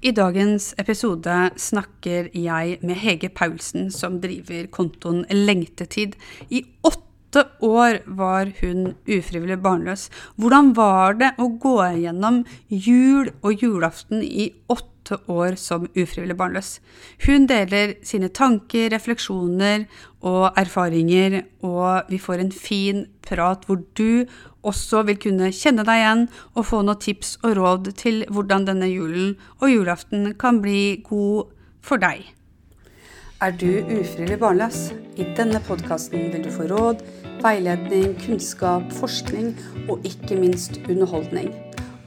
I dagens episode snakker jeg med Hege Paulsen, som driver kontoen Lengtetid. I åtte år var hun ufrivillig barnløs. Hvordan var det å gå gjennom jul og julaften i åtte år som ufrivillig barnløs? Hun deler sine tanker, refleksjoner og erfaringer, og vi får en fin prat hvor du også vil kunne kjenne deg igjen og få noen tips og råd til hvordan denne julen og julaften kan bli god for deg. Er du ufrivillig barnløs? I denne podkasten vil du få råd, veiledning, kunnskap, forskning og ikke minst underholdning.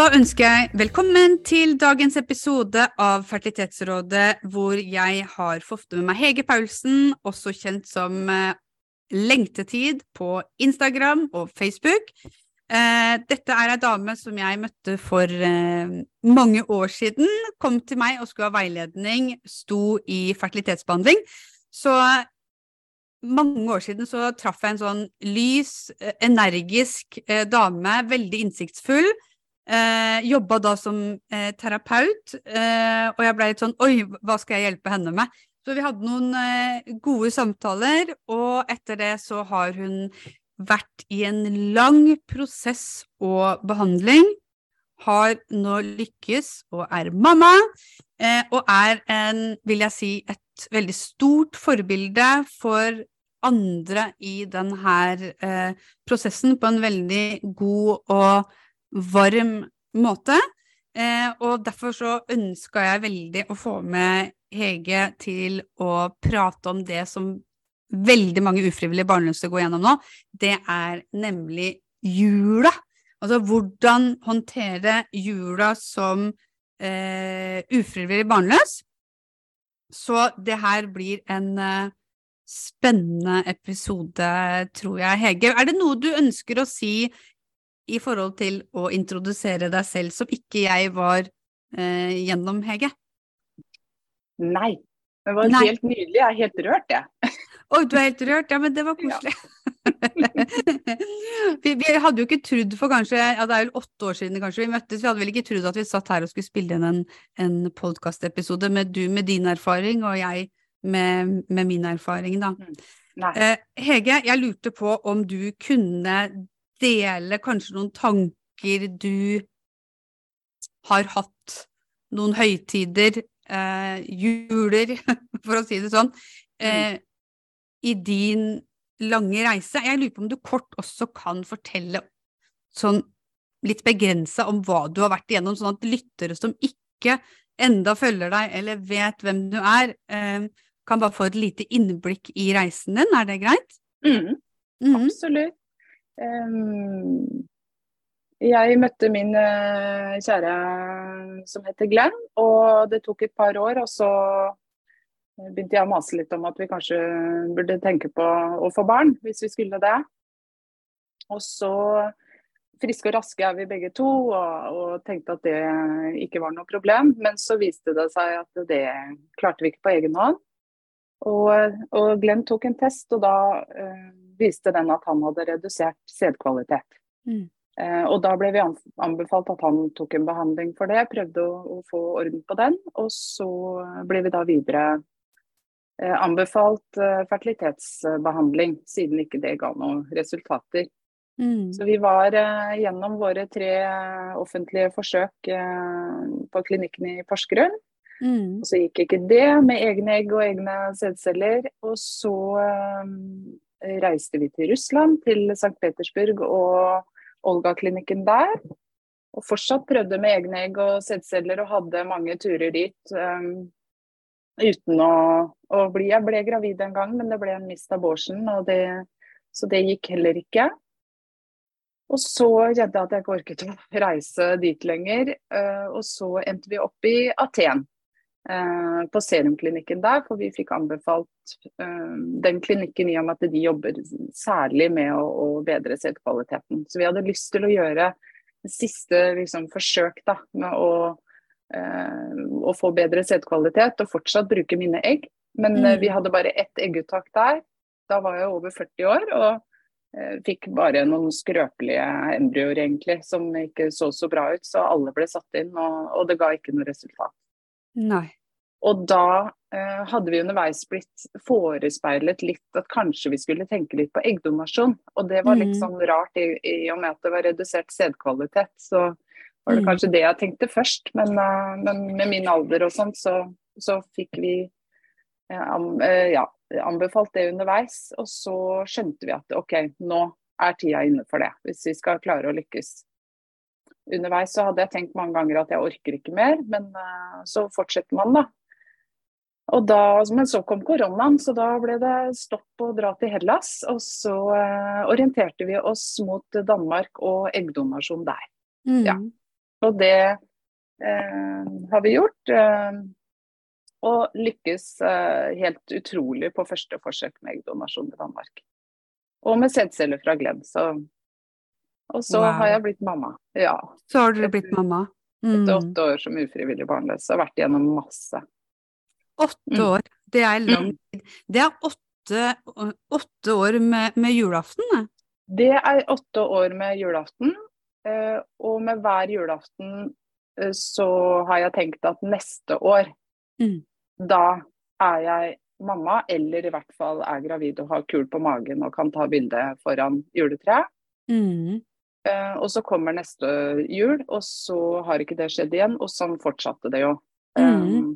Da ønsker jeg velkommen til dagens episode av Fertilitetsrådet, hvor jeg har fått med meg Hege Paulsen, også kjent som eh, Lengtetid på Instagram og Facebook. Eh, dette er ei dame som jeg møtte for eh, mange år siden. Kom til meg og skulle ha veiledning, sto i fertilitetsbehandling. Så mange år siden så traff jeg en sånn lys, energisk dame, veldig innsiktsfull Eh, Jobba da som eh, terapeut, eh, og jeg ble litt sånn Oi, hva skal jeg hjelpe henne med? Så vi hadde noen eh, gode samtaler, og etter det så har hun vært i en lang prosess og behandling. Har nå lykkes og er mamma, eh, og er en, vil jeg si, et veldig stort forbilde for andre i denne eh, prosessen på en veldig god og varm måte. Eh, og derfor så ønska jeg veldig å få med Hege til å prate om det som veldig mange ufrivillige barnløse går gjennom nå. Det er nemlig jula. Altså hvordan håndtere jula som eh, ufrivillig barnløs. Så det her blir en eh, spennende episode, tror jeg. Hege, er det noe du ønsker å si i forhold til å introdusere deg selv, som ikke jeg var eh, gjennom, Hege? Nei. Det var Nei. helt nydelig. Jeg er helt rørt, jeg. Oi, du er helt rørt? Ja, men det var koselig. Ja. vi, vi, hadde jo ikke trodd for kanskje, ja det er vel åtte år siden kanskje vi møttes, vi hadde vel ikke trodd at vi satt her og skulle spille inn en, en podkastepisode med du med din erfaring og jeg med, med min erfaring, da. Mm. Eh, Hege, jeg lurte på om du kunne dele kanskje noen tanker du har hatt, noen høytider, eh, juler, for å si det sånn, mm. eh, i din lange reise. Jeg lurer på om du kort også kan fortelle sånn litt begrensa om hva du har vært igjennom, sånn at lyttere som ikke enda følger deg eller vet hvem du er, eh, kan bare få et lite innblikk i reisen din. Er det greit? Mm. Mm. Absolutt. Jeg møtte min eh, kjære som heter Glenn, og det tok et par år. Og så begynte jeg å mase litt om at vi kanskje burde tenke på å få barn, hvis vi skulle det. Og så friske og raske er vi begge to, og, og, tenkte at det ikke var noe problem. Men så viste det seg at det klarte vi ikke på egen hånd. Og, og Glenn tok en test, og da eh, viste den at han hadde redusert sædkvalitet. Mm. Eh, og da ble vi anbefalt at han tok en behandling for det, prøvde å, å få orden på den. Og så ble vi da videre eh, anbefalt eh, fertilitetsbehandling, siden ikke det ga noen resultater. Mm. Så vi var eh, gjennom våre tre offentlige forsøk eh, på klinikken i Porsgrunn. Mm. Og så gikk ikke det med egne egg og egne sædceller. Og så um, reiste vi til Russland, til St. Petersburg og Olga-klinikken der. Og fortsatt prøvde med egne egg og sædceller og hadde mange turer dit. Um, uten å, å, bli Jeg ble gravid en gang, men det ble en mist abortion, og det, så det gikk heller ikke. Og så kjente jeg at jeg ikke orket å reise dit lenger. Eh, og så endte vi opp i Aten, eh, på serumklinikken der. For vi fikk anbefalt eh, den klinikken i og med at de jobber særlig med å, å bedre sædkvaliteten. Så vi hadde lyst til å gjøre siste liksom, forsøk da, med å, å få bedre sædkvalitet og fortsatt bruke mine egg. Men mm. vi hadde bare ett egguttak der. Da var jeg over 40 år. og Eh, fikk bare noen skrøpelige embryoer, egentlig, som ikke så så bra ut. Så alle ble satt inn, og, og det ga ikke noe resultat. Nei. Og da eh, hadde vi underveis blitt forespeilet litt at kanskje vi skulle tenke litt på eggdonasjon. Og det var litt mm. sånn rart, i, i, og med at det var redusert sædkvalitet. Så var det mm. kanskje det jeg tenkte først. Men, uh, men med min alder og sånn, så, så fikk vi uh, ja, anbefalt det underveis. Og så skjønte vi at OK, nå er tida inne for det, hvis vi skal klare å lykkes. Underveis så hadde jeg tenkt mange ganger at jeg orker ikke mer, men uh, så fortsetter man, da. Og da, men så kom koronaen, så da ble det stopp å dra til Hellas. Og så uh, orienterte vi oss mot Danmark og eggdonasjon der. Mm. Ja. Og det uh, har vi gjort. Og lykkes helt utrolig på første forsøk med eggdonasjon i Danmark. Og med sædceller fra Glenn. Så. Og så wow. har jeg blitt mamma. Ja. Så har dere blitt mamma? Mm. Etter åtte år som ufrivillig barnløs. Har vært igjennom masse. Åtte mm. år, det er lang tid. Det er åtte, åtte år med, med, julaften? Det Det er åtte år med julaften. Uh, og med hver julaften uh, så har jeg tenkt at neste år mm da er jeg mamma, eller i hvert fall er gravid og har kul på magen og kan ta bilde foran juletreet. Mm. Uh, og så kommer neste jul, og så har ikke det skjedd igjen. Og sånn fortsatte det jo. Mm. Um,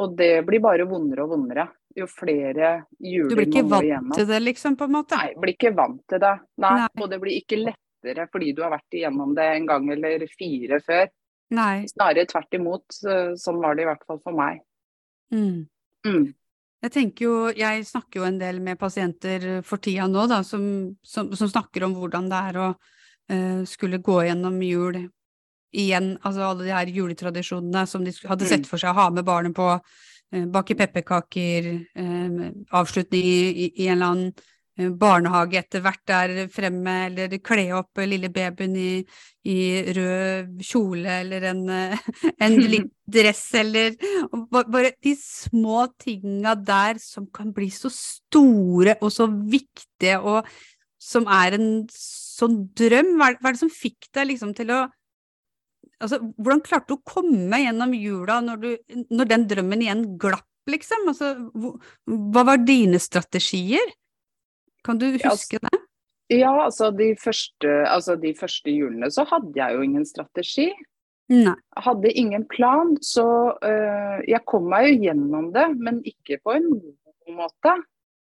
og det blir bare vondere og vondere jo flere juler man må igjennom. Du blir ikke vant til det, liksom, på en måte? Nei, blir ikke vant til det. Nei. Nei. Og det blir ikke lettere fordi du har vært igjennom det en gang eller fire før. Nei. Snarere tvert imot. Sånn var det i hvert fall for meg. Mm. Mm. Jeg tenker jo, jeg snakker jo en del med pasienter for tida nå, da, som, som, som snakker om hvordan det er å skulle gå gjennom jul igjen, altså alle de her juletradisjonene som de hadde sett mm. for seg å ha med barnet på, uh, bake pepperkaker, uh, avslutning i, i, en eller annen Eh, barnehage etter hvert der fremme, eller kle opp lille babyen i, i rød kjole eller en, en litt dress, eller bare de små tinga der som kan bli så store og så viktige, og som er en sånn drøm. Hva er, hva er det som fikk deg liksom til å Altså, hvordan klarte du å komme gjennom jula når, du, når den drømmen igjen glapp, liksom? Altså, hva var dine strategier? Kan du huske det? Ja, altså de, første, altså de første julene så hadde jeg jo ingen strategi. Nei. Hadde ingen plan, så uh, jeg kom meg jo gjennom det, men ikke på en god måte.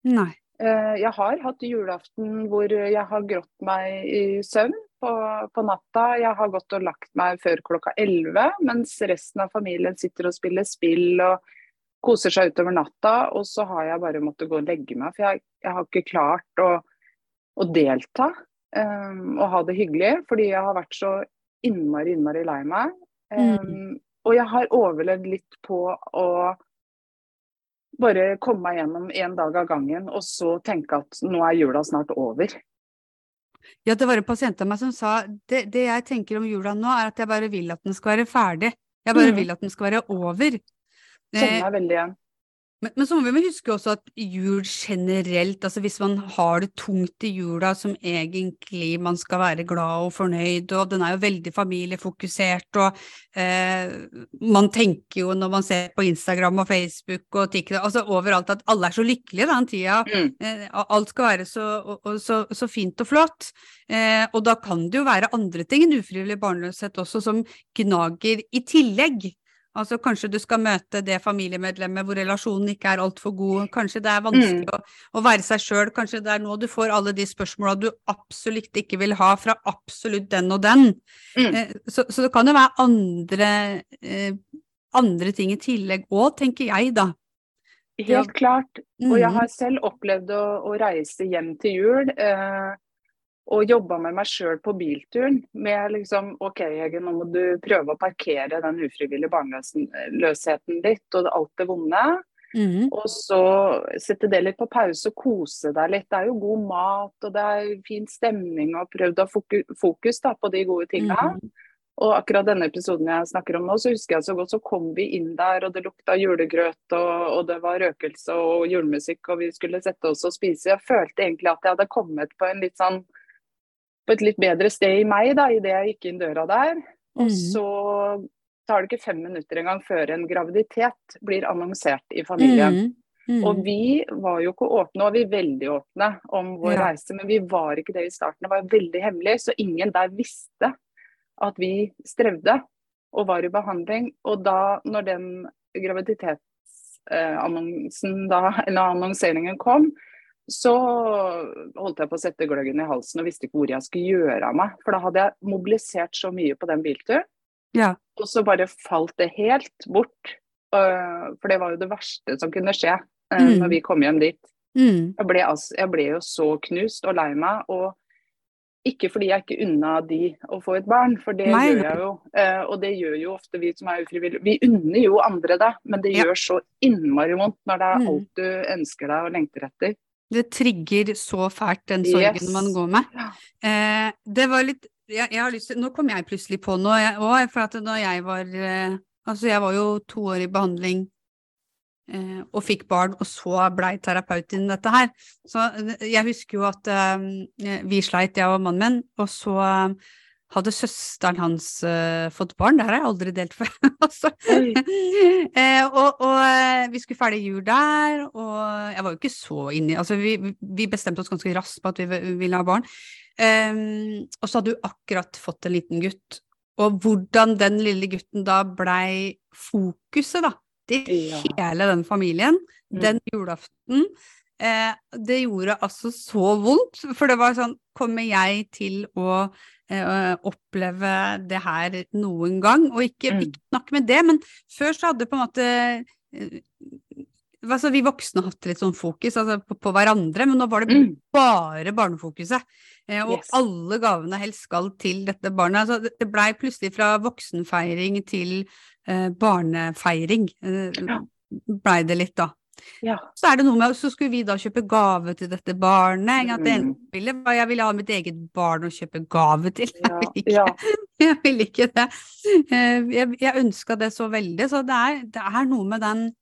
Nei. Uh, jeg har hatt julaften hvor jeg har grått meg i søvn på, på, natta. Jeg har gått og lagt meg før klokka 11, mens resten av familien sitter og spiller spill og koser seg utover natta, og så har jeg bare måttet gå og legge meg. For jeg, jeg har ikke klart å, å delta um, og ha det hyggelig, fordi jeg har vært så innmari, innmari lei meg. Um, mm. Og jeg har overlevd litt på å bare komme meg gjennom en dag av gangen, og så tenke at nå er jula snart over. Ja, det var en pasient av meg som sa det, det jeg tenker om jula nå, er at jeg bare vil at den skal være ferdig. Jeg bare mm. vil at den skal være over. Kjenner meg veldig igjen. Men, men, så må vi huske også at jul generelt, altså hvis man har det tungt i jula som egentlig man skal være glad og fornøyd, og den er jo veldig familiefokusert, og eh, man tenker jo når man ser på Instagram og Facebook og TikTok, altså overalt at alle er så lykkelige den tida, mm. eh, alt skal være så, og, så, så fint og flott, eh, og da kan det jo være andre ting enn ufrivillig barnløshet også som gnager i tillegg. Altså Kanskje du skal møte det familiemedlemmet hvor relasjonen ikke er altfor god. Kanskje det er vanskelig mm. å, å, være seg sjøl. Kanskje det er nå du får alle de spørsmåla du absolutt ikke vil ha fra absolutt den og den. Mm. Eh, så, så, det kan jo være andre, eh, andre ting i tillegg òg, tenker jeg da. Helt klart. Og jeg mm. har selv opplevd å, å reise hjem til jul. Eh, og jobba med meg sjøl på bilturen. Med liksom OK, Hege, nå må du prøve å parkere den ufrivillige barnløsheten ditt og alt det vonde. Mm. Og så sette det litt på pause og kose deg litt. Det er jo god mat og det er fin stemning og prøvd å ha fokus da, på de gode tinga. Mm. Og akkurat denne episoden jeg snakker om nå, så husker jeg så godt så kom vi inn der, og det lukta julegrøt, og, og det var røkelse og julemusikk, og vi skulle sette oss og spise. Jeg følte egentlig at jeg hadde kommet på en litt sånn på et litt bedre sted i meg da, idet jeg gikk inn døra der. Og Mhm. så tar det ikke fem minutter engang før en graviditet blir annonsert i familien. Mm. Mhm. Og vi var jo ikke åpne, og vi er veldig åpne om vår Ja. reise, men vi var ikke det i starten. Det var veldig hemmelig, så ingen der visste at vi strevde og var i behandling. Og da, når den graviditetsannonsen da, eller annonseringen kom, så holdt jeg på å sette gløggen i halsen og visste ikke hvor jeg skulle gjøre av meg. For da hadde jeg mobilisert så mye på den bilturen, Ja. og så bare falt det helt bort. Øh, For det var jo det verste som kunne skje øh, Mm. når vi kom hjem dit. Mm. Jeg ble, altså, jeg ble jo så knust og lei meg. og ikke fordi jeg ikke unna de å få et barn, for det Nei, gjør jeg jo. Eh, og det gjør jo ofte vi som er ufrivillige. Vi unner jo andre det, men det Ja. gjør så innmari vondt når det er Mm. alt du ønsker deg og lengter etter. Det trigger så fælt den sorgen Yes. man går med. Eh, det var litt jeg, jeg har lyst til, Nå kom jeg plutselig på noe, òg, for at når jeg var eh, Altså, jeg var jo to år i behandling eh, og fikk barn, og så blei terapeut innen dette her. Så eh, jeg husker jo at eh, vi sleit, jeg og mannen min, og så hadde søsteren hans uh, fått barn. Det har jeg aldri delt før. altså. Eh, og, og eh, vi skulle feire jul der, og jeg var jo ikke så inni Altså, vi, vi bestemte oss ganske raskt på at vi vi ville ha barn. Um, og så hadde hun akkurat fått en liten gutt. Og hvordan den lille gutten da blei fokuset, da, til Ja. hele den familien Mm. den julaften. Eh, det gjorde altså så vondt, for det var sånn Kommer jeg til å eh, oppleve det her noen gang? Og ikke, Mm. ikke snakke med det, men før så hadde på en måte eh, altså, Vi voksne hatt litt sånn fokus altså, på, på hverandre, men nå var det Mm. bare barnefokuset. Eh, og Yes. alle gavene helst skal til dette barnet. Altså, det, det blei plutselig fra voksenfeiring til eh, barnefeiring. Eh, blei det litt, da. Ja. Så er det noe med, så skulle vi da kjøpe gave til dette barnet. sant? Det Mm. jeg ville jeg ville ha mitt eget barn å kjøpe gave til. Jeg ville ikke, ja. jeg ville ikke det. Eh, Jeg, jeg ønska det så veldig. Så det er, det er noe med den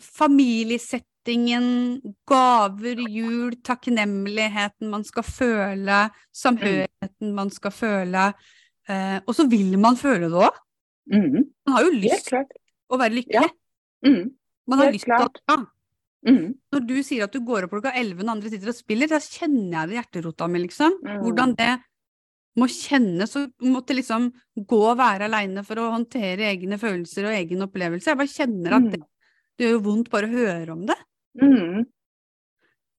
familiesettingen, gaver, jul, takknemligheten man skal føle, samhørigheten man skal føle. Eh, og så vil man føle det òg. Mm. Man har jo lyst til å være lykkelig. Ja. Mm. Man har helt lyst til å ja. Mm. Når du sier at du går opp klokka 11 når andre sitter og spiller, da kjenner jeg det i hjerterota mi, liksom. Mm. Hvordan det må kjennes å måtte liksom gå og være aleine for å håndtere egne følelser og egen opplevelse. Jeg bare kjenner at det, det gjør vondt bare å høre om det. Mm.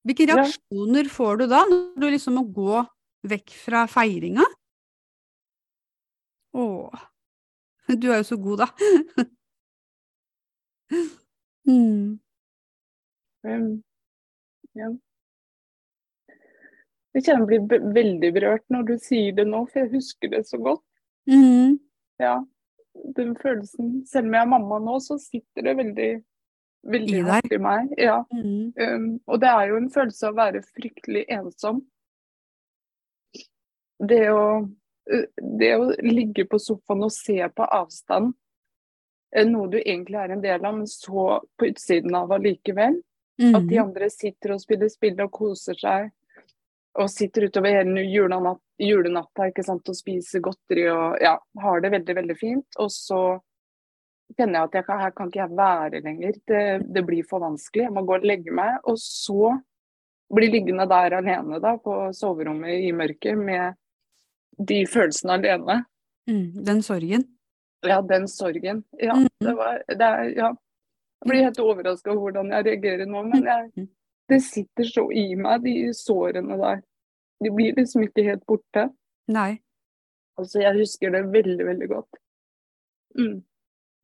Hvilke Ja. reaksjoner får du da, når du liksom må gå vekk fra feiringa? Åh, du er jo så god, da. mm. Um, ja. Jeg kjenner jeg blir veldig berørt når du sier det nå, for jeg husker det så godt. Mm. Ja, den følelsen. Selv om jeg er mamma nå, så sitter det veldig, veldig I hardt i meg. Ja. Mm. Um, og det er jo en følelse av å være fryktelig ensom. Det å, det å ligge på sofaen og se på avstand, noe du egentlig er en del av, men så på utsiden av allikevel. At de Mm. andre sitter og spiller spill og koser seg. Og sitter utover hele julenatt, julenatta ikke sant, og spiser godteri og ja, har det veldig, veldig fint. Og så kjenner jeg at jeg kan, her kan ikke jeg være lenger. Det, det blir for vanskelig. Jeg må gå og legge meg. Og så bli liggende der alene da, på soverommet i mørket med de følelsene alene. Mm. Den sorgen. Ja, den sorgen. Ja, Mhm. det var det er, ja. Jeg blir helt overraska over hvordan jeg reagerer nå, men jeg, Mhm. det sitter så i meg, de sårene der. De blir liksom ikke helt borte. Nei. Altså, jeg husker det veldig, veldig godt. Mm.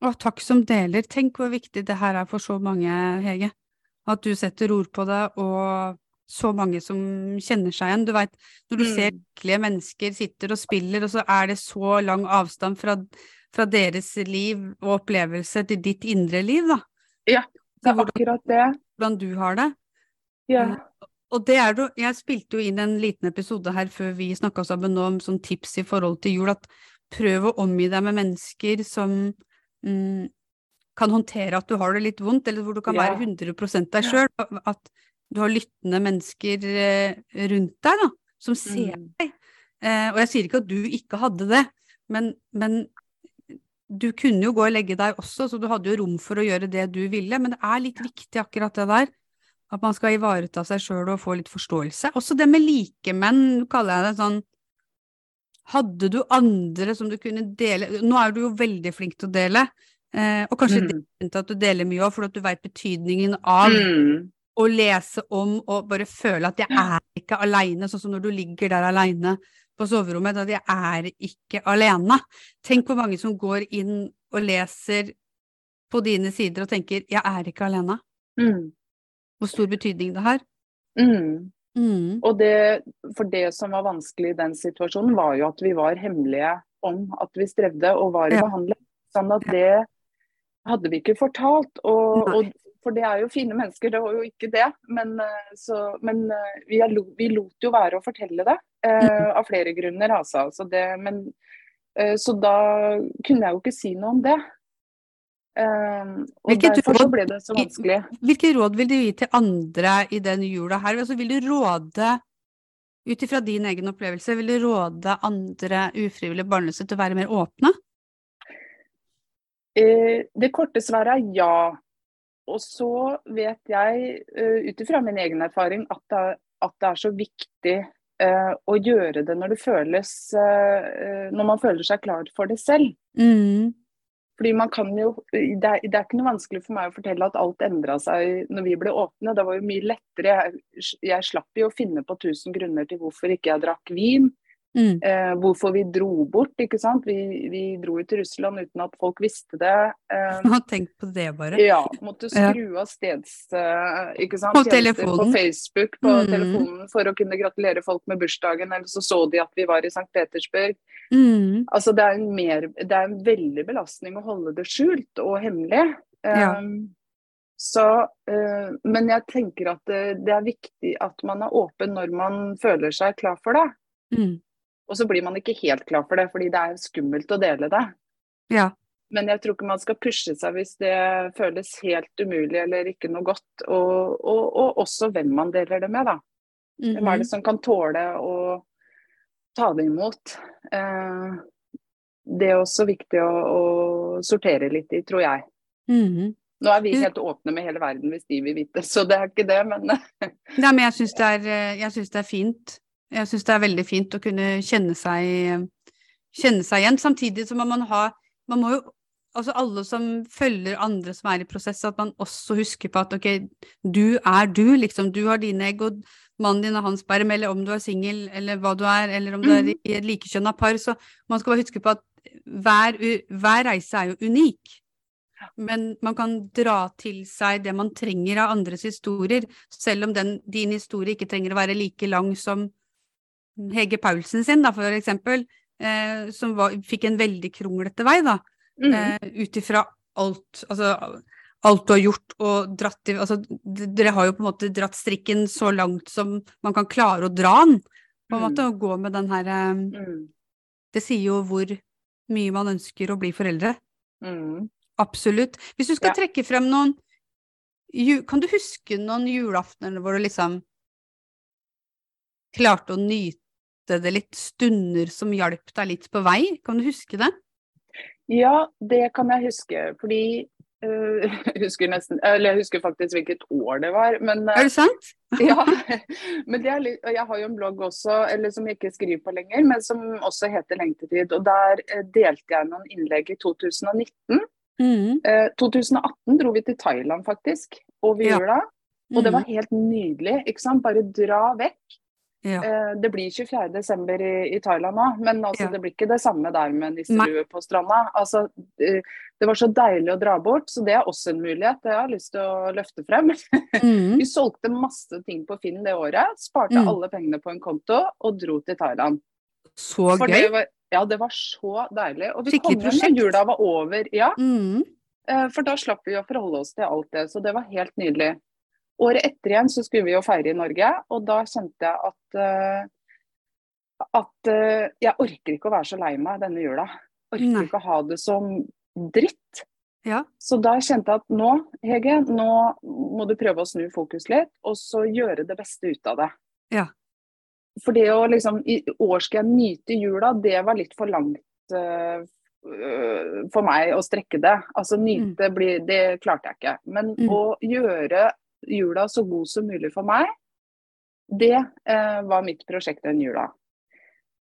Og takk som deler. Tenk hvor viktig det her er for så mange, Hege. At du setter ord på det og så mange som kjenner seg igjen. Du veit, når du Mm. ser virkelige mennesker sitter og spiller, og så er det så lang avstand fra, fra deres liv og opplevelser til ditt indre liv, da. Ja, det er akkurat det. hvordan du har det. Ja. Og det er det, jeg spilte jo inn en liten episode her før vi snakka sammen om sånn tips i forhold til jul, at prøv å omgi deg med mennesker som mm, kan håndtere at du har det litt vondt, eller hvor du kan Ja. være 100 deg sjøl. At du har lyttende mennesker eh, rundt deg, da, som ser Mm. deg. Eh, og jeg sier ikke at du ikke hadde det, men, men du kunne jo gå og legge deg også, så du hadde jo rom for å gjøre det du ville, men det er litt viktig akkurat det der. At man skal ivareta seg sjøl og få litt forståelse. Også det med likemenn, kaller jeg det sånn. Hadde du andre som du kunne dele Nå er du jo veldig flink til å dele, eh, og kanskje det er Mm. at du deler mye òg, for at du veit betydningen av Mm. å lese om og bare føle at jeg er ikke aleine, sånn som når du ligger der aleine på soverommet, at jeg er ikke alene. Tenk hvor mange som går inn og leser på dine sider og tenker 'jeg er ikke alene'. Mm. Hvor stor betydning det har. Mm. Mm. Og det, for det som var vanskelig i den situasjonen, var jo at vi var hemmelige om at vi strevde og var i Ja. behandling. Sånn at det hadde vi ikke fortalt. Og, og, for det er jo fine mennesker, det var jo ikke det. Men, eh, så, men eh, vi, er, vi lot jo være å fortelle det, Mm. av flere grunner. Altså. Så, det, men, uh, så da kunne jeg jo ikke si noe om det. Uh, og derfor råd- ble det så vanskelig. Hvilke råd vil du gi til andre i den jula her? Altså, vil du råde, ut ifra din egen opplevelse, vil du råde andre ufrivillig barnløse til å være mer åpne? Det korte svaret er ja. Og så vet jeg, uh, ut ifra min egen erfaring, at det, at det er så viktig å gjøre det når det føles eh, eh, Når man føler seg klar for det selv. Mm. Fordi man kan jo det er, det er ikke noe vanskelig for meg å fortelle at alt endra seg når vi ble åpne. Det var jo mye lettere. Jeg, jeg slapp jo å finne på tusen grunner til hvorfor ikke jeg drakk vin. Mm. Eh, hvorfor vi dro bort, ikke sant. Vi, vi dro jo til Russland uten at folk visste det. Eh, Tenk på det, bare. Ja, måtte skru av steds... eh, ikke sant? På telefonen. På Facebook på mm. telefonen for å kunne gratulere folk med bursdagen, eller så så de at vi var i St. Petersburg. Mm. Altså det er en, mer, det er en veldig belastning å holde det skjult og hemmelig. Ja. Så, eh, men jeg tenker at det, det er viktig at man er åpen når man føler seg klar for det. Mm. Og så blir man ikke helt klar for det, fordi det er skummelt å dele det. Ja. Men jeg tror ikke man skal pushe seg hvis det føles helt umulig eller ikke noe godt. Og, og, og også hvem man deler det med, da. Hvem er Mhm. det som kan tåle å ta det imot? Eh, det er også viktig å, å sortere litt i, tror jeg. Mhm. Nå er vi helt åpne med hele verden hvis de vil vite, så det er ikke det, men Nei, men jeg syns det, eh, det er fint. Jeg syns det er veldig fint å kunne kjenne seg, kjenne seg igjen. Samtidig så må man ha Man må jo Altså alle som følger andre som er i prosess, at man også husker på at ok, du er du, liksom. Du har dine egg, og mannen din har hans sperm, eller om du er singel, eller hva du er, eller om du er i i et likekjønna par. Så man skal bare huske på at hver, hver reise er jo unik. Men man kan dra til seg det man trenger av andres historier, selv om den, din historie ikke trenger å være like lang som Hege Paulsen sin, da, for eksempel, eh, som var, fikk en veldig kronglete vei, da, mm, eh, ut ifra alt, altså alt du har gjort og dratt i altså, Dere har jo på en måte dratt strikken så langt som man kan klare å dra den, på en Mm. måte, og gå med den her eh, mm, Det sier jo hvor mye man ønsker å bli foreldre. mm. Absolutt. Hvis du skal Ja. trekke frem noen Kan du huske noen julaftener hvor du liksom klarte å nyte det litt, stunder som hjalp deg litt på vei? Kan du huske det? Ja, det kan jeg huske. Fordi øh, jeg husker nesten Eller jeg husker faktisk hvilket år det var. Men, uh, Er det sant? ja, men det er litt, jeg har jo en blogg også, eller som jeg ikke skriver på lenger, men som også heter Lengtetid. Og der uh, delte jeg noen innlegg i 2019. Mm. Eh, 2018 dro vi til Thailand faktisk, over Ja. Mm. Og det Mm. var helt nydelig. ikke sant? Bare dra vekk. Ja. Eh, det blir 24.12. I, i Thailand nå, men altså, Ja. det blir ikke det samme der med nisselue på stranda. Altså, eh, Det var så deilig å dra bort, så det er også en mulighet. Det jeg har lyst til å løfte frem. Mm. Vi solgte masse ting på Finn det året, sparte Mm. alle pengene på en konto og dro til Thailand. Så For gøy. det var, ja, det var så deilig. Og vi Skikkelig kom hjem prosjekt. når jula var over. Ja, Mm. eh, for da slapp vi å forholde oss til alt det, så det var helt nydelig. Året etter igjen så skulle vi jo feire i Norge, og da kjente jeg at eh, at eh, jeg orker ikke å være så lei meg denne jula. Orker Nei. ikke å ha det som dritt. Ja. Så da kjente jeg at nå, Hege, nå må du prøve å snu fokus litt, og så gjøre det beste ut av det. Ja. For det å liksom I år skal jeg nyte jula, det var litt for langt øh, for meg å strekke det. Altså nyte blir Det klarte jeg ikke. Men Mm. å gjøre jula så god som mulig for meg, det eh, var mitt prosjekt den jula.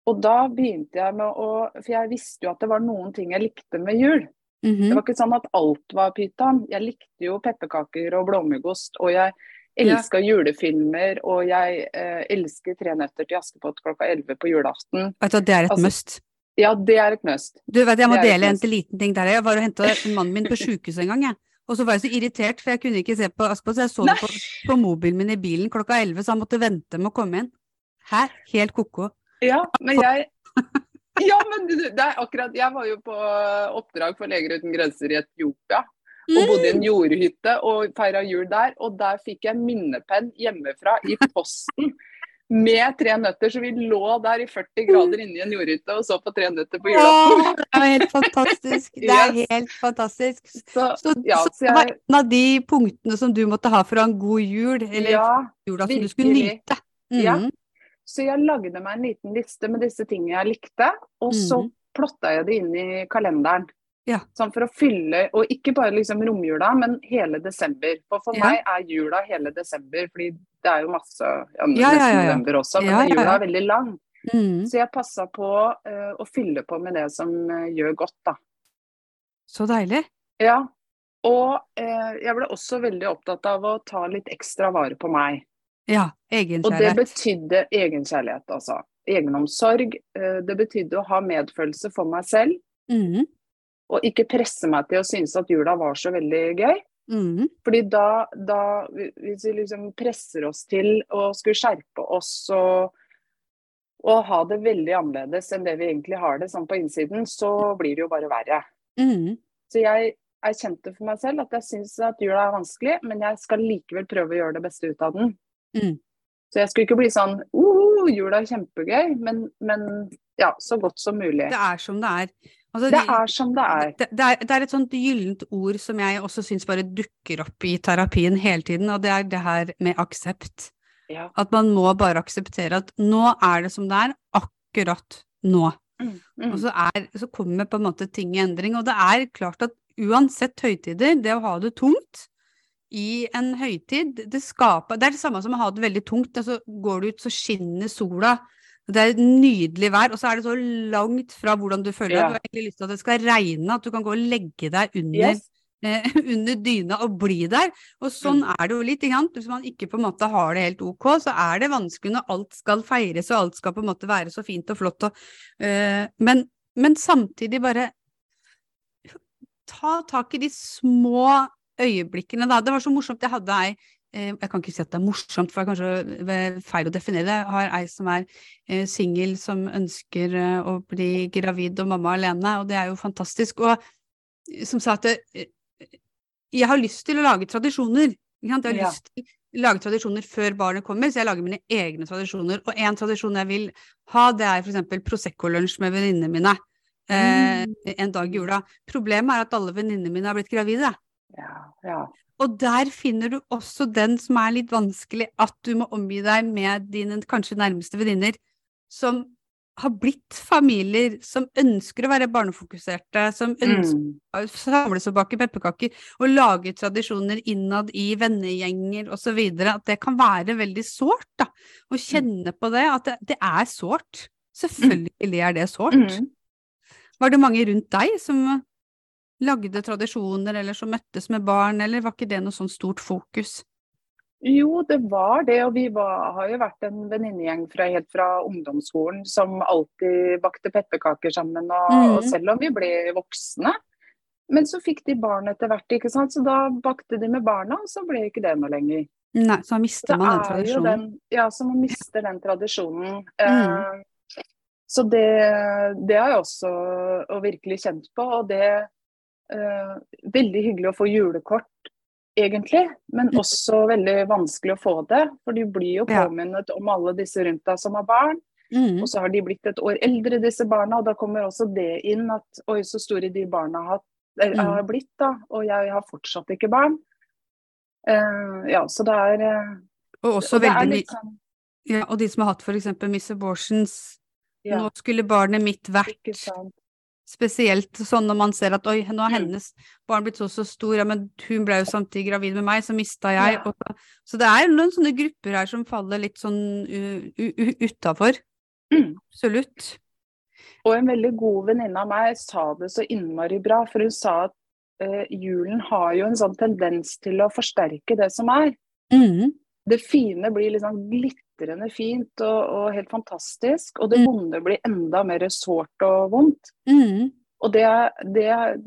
Og da begynte jeg med å For jeg visste jo at det var noen ting jeg likte med jul. Det Mhm. var ikke sånn at alt var pyton. Jeg likte jo pepperkaker og blåmuggost, og jeg elska julefilmer, og jeg eh, elsker Tre nøtter til Askepott klokka 11 på julaften. Vet du at det er et Altså, must. Ja, det er et must. Du vet, Jeg må dele en til liten ting der. Jeg var og henta mannen min på sjukehuset en gang. Jeg. Og så var jeg så irritert, for jeg kunne ikke se på Askepott, jeg så det på, på mobilen min i bilen klokka 11, så han måtte vente med å komme inn. Hæ? Helt ko-ko. Ja, men jeg Ja, men det er akkurat Jeg var jo på oppdrag for Leger uten grenser i Etiopia. Og bodde i en jordhytte og feira jul der. Og der fikk jeg minnepenn hjemmefra i posten med tre nøtter. Så vi lå der i 40 grader inne i en jordhytte og så på tre nøtter på julaften. Det er helt fantastisk. Det er Yes. helt fantastisk. Så Så, ja, så så det var jeg en av de punktene som du måtte ha for en god jul, eller Ja. jula som du skulle nyte. nyte. Ja. Så jeg lagde meg en liten liste med disse tingene jeg likte, og så mm. plotta jeg det inn i kalenderen. Ja. Sånn for å fylle, og ikke bare liksom romjula, men hele desember. For for Ja. meg er jula hele desember, fordi det er jo masse ja, Ja, ja, november også, men jula er veldig lang. Mm. Så jeg passa på uh, å fylle på med det som uh, gjør godt, da. Så deilig. Ja. Og uh, jeg ble også veldig opptatt av å ta litt ekstra vare på meg. Ja, Og det egenkjærlighet. betydde egenkjærlighet, altså. Egenomsorg. Det betydde å ha medfølelse for meg selv, Mhm. Og ikke presse meg til å synes at jula var så veldig gøy. Mm. Fordi da, da Hvis vi liksom presser oss til å skulle skjerpe oss og, og ha det veldig annerledes enn det vi egentlig har det sånn på innsiden, så blir det jo bare verre. Mm. Så jeg erkjente for meg selv at jeg syns at jula er vanskelig, men jeg skal likevel prøve å gjøre det beste ut av den. Mm. Så jeg skulle ikke bli sånn uh, jula er kjempegøy, men, men ja, så godt som mulig. Det er som det er. Altså, Det de- er som det er. Det, det, er, det er et sånt gyllent ord som jeg også syns bare dukker opp i terapien hele tiden, og det er det her med aksept. Ja. At man må bare akseptere at nå er det som det er, akkurat nå. Mm, mm. Og så, er, så kommer på en måte ting i endring. Og det er klart at uansett høytider, det å ha det tungt i en høytid, det skaper Det er det samme som å ha det veldig tungt. Altså, går du ut, så skinner sola. Det er et nydelig vær, og så er det så langt fra hvordan du føler. Ja. Du har egentlig lyst til at det skal regne, at du kan gå og legge deg under Yes. eh, under dyna og bli der. Og sånn er det jo litt. Ikke sant? Hvis man ikke på en måte har det helt ok, så er det vanskelig når alt skal feires og alt skal på en måte være så fint og flott. Og, eh, men, men samtidig bare ta tak i de små øyeblikkene, da. Det var så morsomt. Jeg hadde ei jeg kan ikke si at det er morsomt, for det er kanskje feil å definere det. Jeg har ei som er eh, singel, som ønsker eh, å bli gravid og mamma alene, og det er jo fantastisk. Og eh, som sa at eh, jeg har lyst til å lage tradisjoner. Jeg har Ja. lyst til å lage tradisjoner før barnet kommer, så jeg lager mine egne tradisjoner. Og en tradisjon jeg vil ha, det er eksempel Prosecco-lunsj med venninnene mine. Eh, en dag i jula. Problemet er at alle venninnene mine har blitt gravide. Ja, ja. Og der finner du også den som er litt vanskelig, at du må omgi deg med dine kanskje nærmeste venninner som har blitt familier, som ønsker å være barnefokuserte, som ønsker Mm. å samles og bake pepperkaker, og lage tradisjoner innad i vennegjenger osv. At det kan være veldig sårt, da. Å kjenne på det, at det, det er sårt. Selvfølgelig er det sårt. Mm. Var det mange rundt deg som lagde tradisjoner, eller som møttes med barn, eller var ikke det noe sånn stort fokus? Jo, det var det. Og vi var, har jo vært en venninnegjeng helt fra ungdomsskolen som alltid bakte pepperkaker sammen. Og, mm. og selv om vi ble voksne, men så fikk de barn etter hvert, ikke sant. Så da bakte de med barna, og så ble ikke det noe lenger. Nei, så mister man den tradisjonen. den, ja, så man mister den tradisjonen. Mm. Eh, så det, det har jeg også og virkelig kjent på. Og det eh, Veldig hyggelig å få julekort, egentlig. Men også veldig vanskelig å få det. For du blir jo Ja. påminnet om alle disse rundt deg som har barn. Mm. Og så har de blitt et år eldre, disse barna. Og da kommer også det inn at oi, så store de barna har, er, Mm. har blitt, da. Og jeg har fortsatt ikke barn. Uh, ja, så det er uh, Og også og veldig litt sånn ja, Og de som har hatt eksempel Miss Abortions. ja, Nå skulle barnet mitt vært ikke sant. Spesielt sånn når man ser at oi, nå har Mm. hennes barn blitt så så stor, ja, men hun ble jo samtidig gravid med meg, så mista jeg. Ja. Og, så- det er noen sånne grupper her som faller litt sånn uh, uh, utafor. Mm. Absolutt. Og en veldig god venninne av meg sa det så innmari bra, for hun sa at eh, julen har jo en sånn tendens til å forsterke det som er. Mm. Det fine blir liksom glitrende fint og, og helt fantastisk, og det Mm. vonde blir enda mer sårt og vondt. Mm. Og det, det,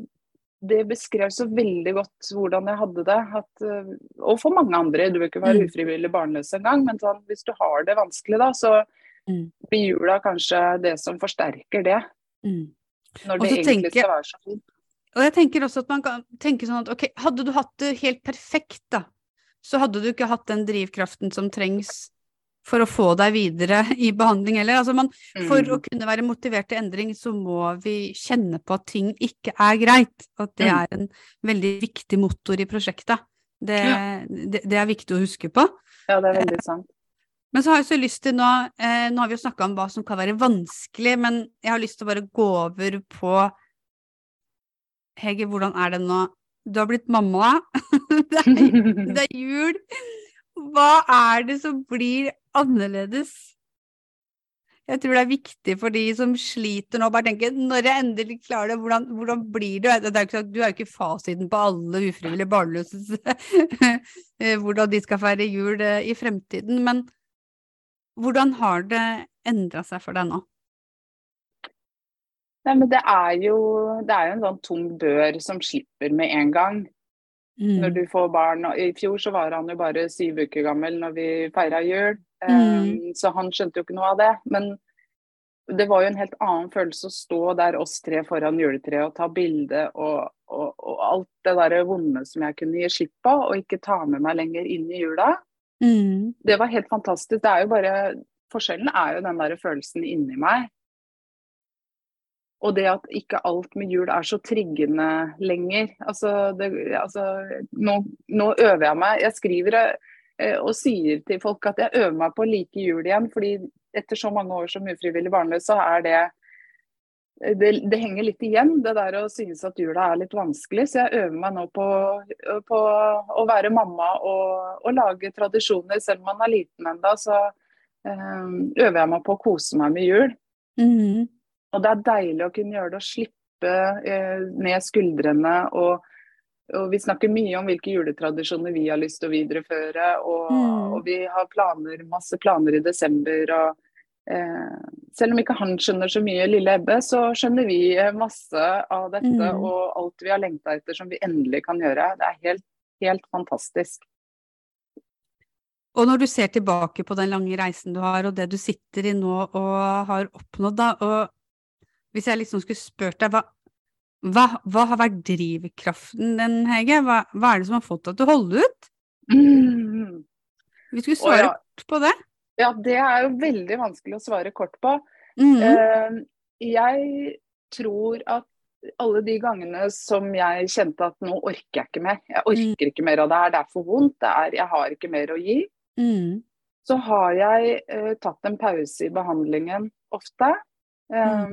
det beskrev så veldig godt hvordan jeg hadde det. At, eh, og for mange andre, du vil ikke være Mm. ufrivillig barnløs engang, men sånn, hvis du har det vanskelig da, så Mm. blir jula kanskje det som forsterker det. Mm. Når det egentlig tenker skal være så fint. Og jeg tenker også at man kan tenke sånn at ok, hadde du hatt det helt perfekt, da, så hadde du ikke hatt den drivkraften som trengs for å få deg videre i behandling heller. Altså man, for å Mm. kunne være motivert til endring, så må vi kjenne på at ting ikke er greit. At det Mm. er en veldig viktig motor i prosjektet. Det, Ja. det, det er viktig å huske på. Ja, det er veldig sant. Men så har jeg så lyst til nå eh, Nå har vi jo snakka om hva som kan være vanskelig, men jeg har lyst til å bare gå over på Hege, hvordan er det nå? Du har blitt mamma. det, er, det er jul. Hva er det som blir annerledes? Jeg tror det er viktig for de som sliter nå, bare tenke når jeg endelig klarer det, hvordan, hvordan blir det? det er ikke, sånn- du er jo ikke fasiten på alle ufrivillig barnløse eh, hvordan de skal feire jul eh, i fremtiden, men hvordan har det endra seg for deg nå? Nei, men det er, jo, det er jo en sånn tung dør som slipper med en gang. Når Mm. du får barn. I fjor så var han jo bare syv uker gammel når vi feira jul, Mm. um, så han skjønte jo ikke noe av det. Men det var jo en helt annen følelse å stå der oss tre foran juletreet og ta bilde og, og, og alt det der vonde som jeg kunne gi slipp på, og ikke ta med meg lenger inn i jula. Mm. Det var helt fantastisk. Det er jo bare Forskjellen er jo den der følelsen inni meg. Og det at ikke alt med jul er så triggende lenger. Altså, det, altså nå, nå øver jeg meg. Jeg skriver eh, og sier til folk at jeg øver meg på å like jul igjen. fordi etter så mange år som ufrivillig barnløs, så er det det, det henger litt igjen, det der å synes at jula er litt vanskelig. Så jeg øver meg nå på, på å være mamma og, og lage tradisjoner. Selv om man er liten ennå, så eh, øver jeg meg på å kose meg med jul. Mm. Og det er deilig å kunne gjøre det og slippe eh, ned skuldrene. Og, og vi snakker mye om hvilke juletradisjoner vi har lyst til å videreføre. Og, Mm. og vi har planer, masse planer i desember. Og, eh, selv om ikke han skjønner så mye, lille Ebbe, så skjønner vi eh, masse av dette. Mm. Og alt vi har lengta etter som vi endelig kan gjøre. Det er helt, helt fantastisk. Og når du ser tilbake på den lange reisen du har, og det du sitter i nå og har oppnådd, da, og hvis jeg liksom skulle spurt deg, hva, hva, hva har vært drivkraften din, Hege? Hva, hva er det som har fått deg til å holde ut? Mm. Vi skulle svare ja. kort på det. Ja, det er jo veldig vanskelig å svare kort på. Mm. Uh, jeg tror at alle de gangene som jeg kjente at nå orker jeg ikke mer, jeg orker ikke mer av det her, det er for vondt, det er, jeg har ikke mer å gi, Mm. så har jeg uh, tatt en pause i behandlingen ofte. Eh,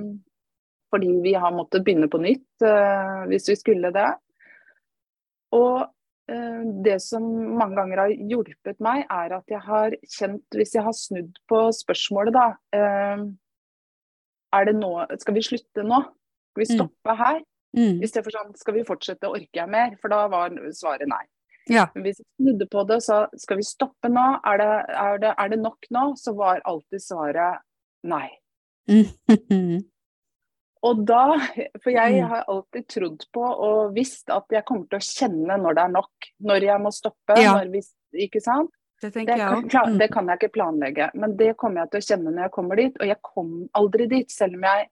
Fordi vi har måttet begynne på nytt eh, hvis vi skulle det. Og eh, det som mange ganger har hjulpet meg, er at jeg har kjent, hvis jeg har snudd på spørsmålet, da eh, Er det nå Skal vi slutte nå? Skal vi Mm. stoppe her? Mm. For sånn Skal vi fortsette, orker jeg mer? For da var svaret nei. Ja. Men hvis jeg snudde på det sa skal vi stoppe nå, er det, er det, er det nok nå? Så var alltid svaret nei. Mm. Og da, for jeg Mm. har alltid trodd på og visst at jeg kommer til å kjenne når det er nok. Når jeg må stoppe. Ja. Vi, ikke sant? Det Det kan, òg. det kan jeg ikke planlegge, men det kommer jeg til å kjenne når jeg kommer dit. Og jeg kom aldri dit, selv om jeg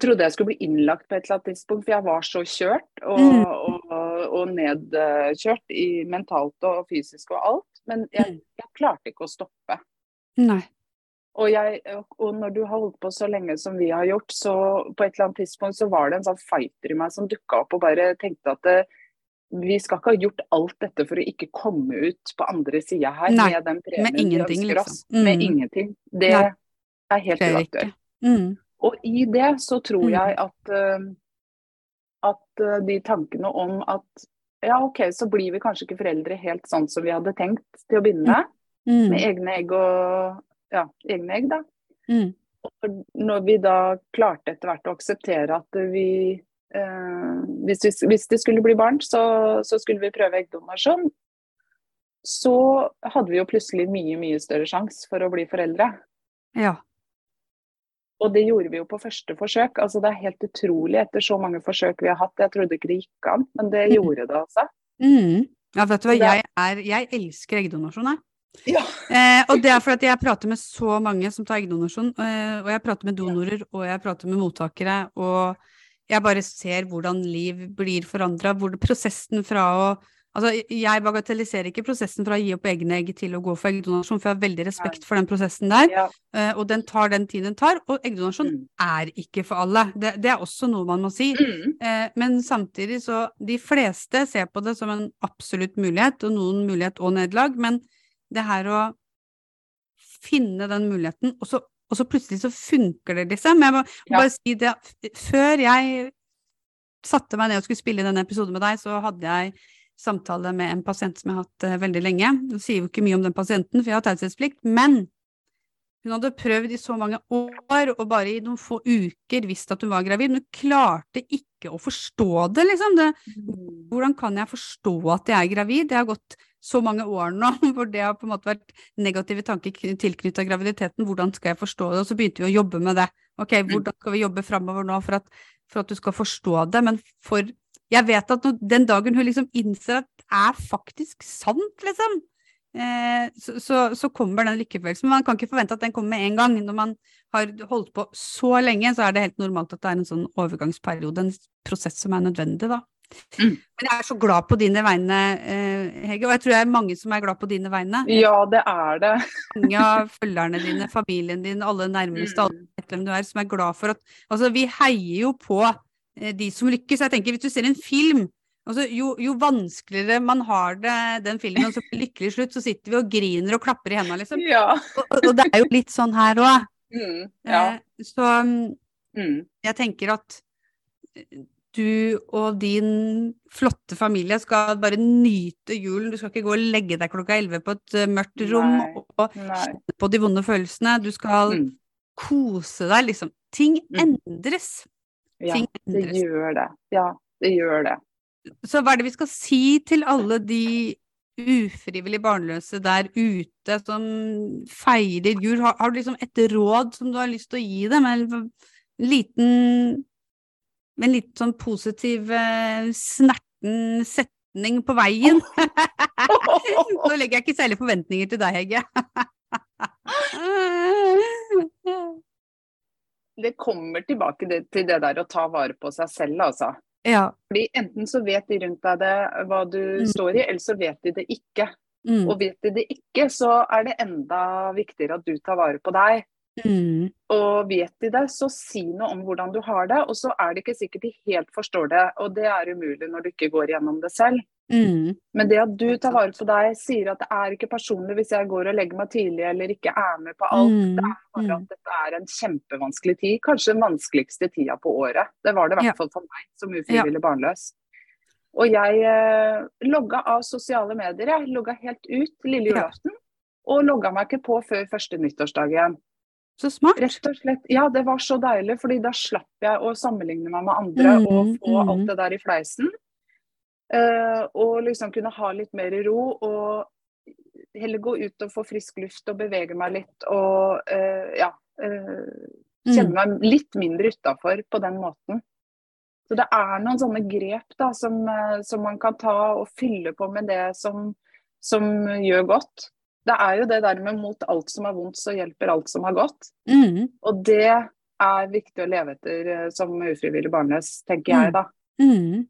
trodde jeg skulle bli innlagt på et eller annet tidspunkt, for jeg var så kjørt og, Mm. og, og nedkjørt i mentalt og fysisk og alt. Men jeg, Mm. jeg klarte ikke å stoppe. Nei. Og, jeg, og når du har holdt på så lenge som vi har gjort, så på et eller annet tidspunkt så var det en sånn fighter i meg som dukka opp og bare tenkte at det, vi skal ikke ha gjort alt dette for å ikke komme ut på andre sida her Nei, med den premien med ingenting, vi ønsker liksom. Mm. Med ingenting. Det Nei. er helt uaktuelt. Mm. Og i det så tror Mm. jeg at, eh, at eh, de tankene om at ja, OK, så blir vi kanskje ikke foreldre helt sånn som vi hadde tenkt til å begynne med. Mm. Med egne egg og ja, egne egg, da. Mm. Og når vi da klarte etter hvert å akseptere at vi eh, hvis, vi, hvis det skulle bli barn, så, så skulle vi prøve eggdonasjon. Så hadde vi jo plutselig mye, mye større sjanse for å bli foreldre. Ja. Og det gjorde vi jo på første forsøk. Altså Det er helt utrolig etter så mange forsøk vi har hatt. Jeg trodde ikke det gikk an, men det Mm. gjorde det altså. Mm. Ja, vet du hva, jeg, er, jeg elsker eggdonasjon, jeg. Ja. Eh, og det er fordi jeg prater med så mange som tar eggdonasjon, eh, og jeg prater med donorer, og jeg prater med mottakere, og jeg bare ser hvordan liv blir forandra, prosessen fra å Altså, jeg bagatelliserer ikke prosessen fra å gi opp egne egg til å gå for eggdonasjon, for jeg har veldig respekt for den prosessen der, Ja. eh, og den tar den tiden den tar, og eggdonasjon Mm. er ikke for alle. Det, det er også noe man må si. Mm. Eh, men samtidig så De fleste ser på det som en absolutt mulighet, og noen mulighet og nederlag, men det her å finne den muligheten, og så, og så plutselig så funker det, liksom. Jeg må Ja. bare si det Før jeg satte meg ned og skulle spille denne episoden med deg, så hadde jeg samtale med en pasient som jeg har hatt uh, veldig lenge. du sier jo ikke mye om den pasienten, for jeg har taushetsplikt, men hun hadde prøvd i så mange år, og bare i noen få uker visste at hun var gravid, men hun klarte ikke å forstå det, liksom. Det, Mm. hvordan kan jeg forstå at jeg er gravid? Det har gått så mange år nå hvor det har på en måte vært negative tanker tilknyttet graviditeten. Hvordan skal jeg forstå det? Og så begynte vi å jobbe med det. Ok, hvordan skal vi jobbe framover nå for at, for at du skal forstå det? Men for Jeg vet at den dagen hun liksom innser at det er faktisk sant, liksom, eh, så, så, så kommer den lykkefølelsen. Man kan ikke forvente at den kommer med en gang. Når man har holdt på så lenge, så er det helt normalt at det er en sånn overgangsperiode, en prosess som er nødvendig, da. Mm. Men jeg er så glad på dine vegne, eh, Hege, og jeg tror det er mange som er glad på dine vegne. Ja, det er det. Mange av følgerne dine, familien din, alle nærmeste, alle Mm. vet hvem du er, som er glad for at Altså, vi heier jo på eh, de som lykkes. Jeg tenker, hvis du ser en film Altså, jo, jo vanskeligere man har det, den filmen, og så blir lykkelig slutt, så sitter vi og griner og klapper i hendene, liksom. Ja. Og, og det er jo litt sånn her òg. Mm. ja. Så mm, Mm. jeg tenker at du og din flotte familie skal bare nyte julen. Du skal ikke gå og legge deg klokka elleve på et eh, mørkt rom Nei. og kjenne på de vonde følelsene. Du skal Mm. kose deg, liksom. Ting Mm. endres. Ja, Ting det endres. gjør det. Ja, det gjør det. Så hva er det vi skal si til alle de ufrivillig barnløse der ute som feirer jul? Har, har du liksom et råd som du har lyst til å gi dem? En liten en liten sånn positiv, eh, snerten setning på veien. Nå legger jeg ikke særlig forventninger til deg, Hegge. Det kommer tilbake til det der å ta vare på seg selv, altså. Ja. Fordi Enten så vet de rundt deg det, hva du Mm. står i, eller så vet de det ikke. Mm. Og vet de det ikke, så er det enda viktigere at du tar vare på deg. Mm. Og vet de det, så si noe om hvordan du har det. Og så er det ikke sikkert de helt forstår det, og det er umulig når du ikke går gjennom det selv. Mm. Men det at du tar vare på deg, sier at det er ikke personlig hvis jeg går og legger meg tidlig eller ikke er med på alt. Mm. Det er bare Mm. at dette er en kjempevanskelig tid. Kanskje den vanskeligste tida på året. Det var det i hvert fall for meg som ufrivillig barnløs. Og jeg eh, logga av sosiale medier. Jeg logga helt ut lille Ja. Og logga meg ikke på før første nyttårsdag igjen. Så smart. Rett og slett. Ja, det var så deilig, fordi da slapp jeg å sammenligne meg med andre Mm, og få mm. alt det der i fleisen. Eh, og liksom kunne ha litt mer ro og heller gå ut og få frisk luft og bevege meg litt og uh, ja. Uh, Kjenne meg litt mindre utafor på den måten. Så det er noen sånne grep da, som, som man kan ta og fylle på med det som, som, gjør godt. Det er jo det der med mot alt som er vondt, så hjelper alt som har gått. Mm. Og det er viktig å leve etter som ufrivillig barnløs, tenker jeg da. Mm.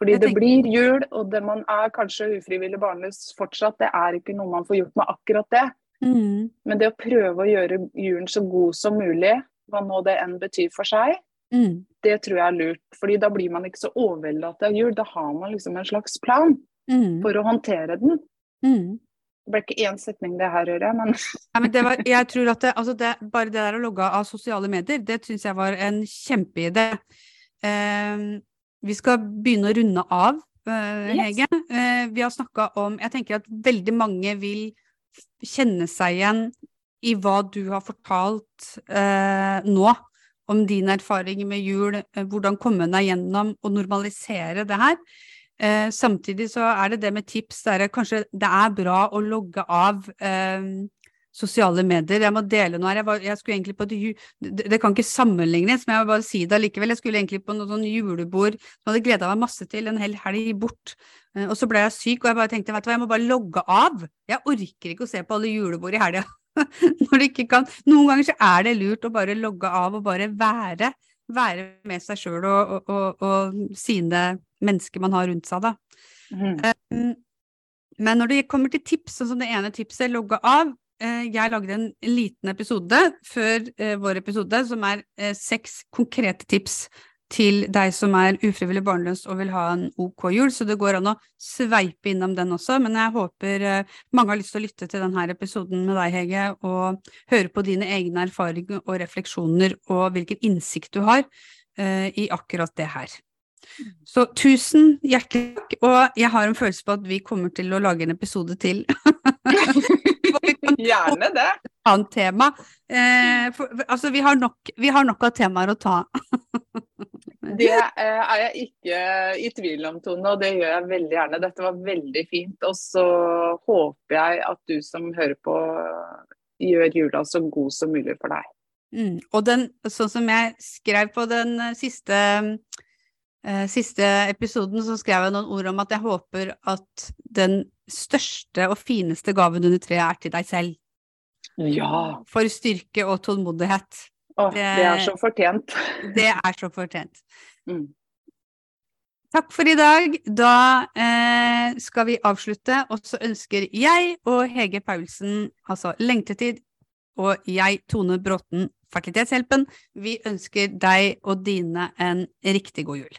Fordi det blir jul, og det man er kanskje ufrivillig barnløs fortsatt, det er ikke noe man får gjort med akkurat det. Mm. Men det å prøve å gjøre julen så god som mulig, hva nå det enn betyr for seg, Mm. det tror jeg er lurt. Fordi da blir man ikke så overveldet av jul. Da har man liksom en slags plan Mm. for å håndtere den. Mm. Det ble ikke én setning det her, hører jeg, men ja, men det var, jeg tror at det, altså det, bare det der å logge av sosiale medier, det syns jeg var en kjempeidé. Eh, vi skal begynne å runde av, Hege. Yes. Eh, vi har snakka om Jeg tenker at veldig mange vil kjenne seg igjen i hva du har fortalt eh, nå. Om din erfaring med jul, eh, hvordan komme deg gjennom og normalisere det her. Eh, samtidig så er det det med tips der kanskje det er bra å logge av eh, sosiale medier. Jeg må dele noe her. Jeg, var, jeg skulle egentlig på et ju det, det kan ikke sammenlignes, men jeg vil bare si det allikevel. Jeg skulle egentlig på noe sånn julebord som jeg hadde gleda meg masse til en hel helg bort. Eh, og så ble jeg syk, og jeg bare tenkte vet du hva, jeg må bare logge av. Jeg orker ikke å se på alle julebord i helga. Når det ikke kan Noen ganger så er det lurt å bare logge av og bare være. Være med seg sjøl og, og, og, og sine mennesker man har rundt seg, da. Mm, Men når det kommer til tips, sånn som det ene tipset, logge av Jeg lagde en liten episode før eh, vår episode som er eh, seks konkrete tips til deg som er ufrivillig barnløs og vil ha en OK jul, så det går an å sveipe innom den også. Men jeg håper eh, mange har lyst til å lytte til denne episoden med deg, Hege, og høre på dine egne erfaringer og refleksjoner og hvilken innsikt du har eh, i akkurat det her. Så tusen hjertelig takk, og jeg har en følelse på at vi kommer til å lage en episode til. Gjerne det. Annet tema. Eh, for, altså, vi har, nok, vi har nok av temaer å ta. Det eh, er jeg ikke i tvil om, Tone, og det gjør jeg veldig gjerne. Dette var veldig fint. Og så håper jeg at du som hører på, gjør jula så god som mulig for deg. Mm. Og den, sånn som jeg skrev på den siste, siste episoden, så skrev jeg noen ord om at jeg håper at den største og fineste gaven under treet er til deg selv. Ja! For styrke og tålmodighet. Åh, Det- det er så fortjent. Det er så fortjent. Mm. Takk for i dag. Da eh, skal vi avslutte, og så ønsker jeg og Hege Paulsen, altså Lengtetid, og jeg, Tone Bråten, Fertilitetshjelpen, vi ønsker deg og dine en riktig god jul.